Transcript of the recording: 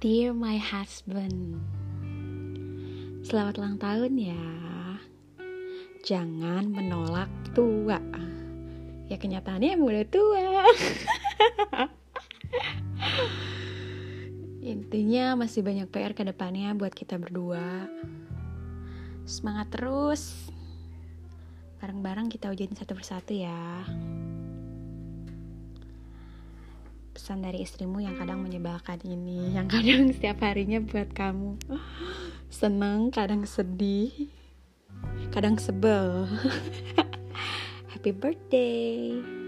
Dear my husband. Selamat ulang tahun ya. Jangan menolak tua. Ya kenyataannya emang tua. Intinya masih banyak PR ke depannya buat kita berdua. Semangat terus. Bareng-bareng kita ujian satu persatu ya pesan dari istrimu yang kadang menyebalkan ini, yang kadang setiap harinya buat kamu seneng, kadang sedih, kadang sebel. Happy birthday!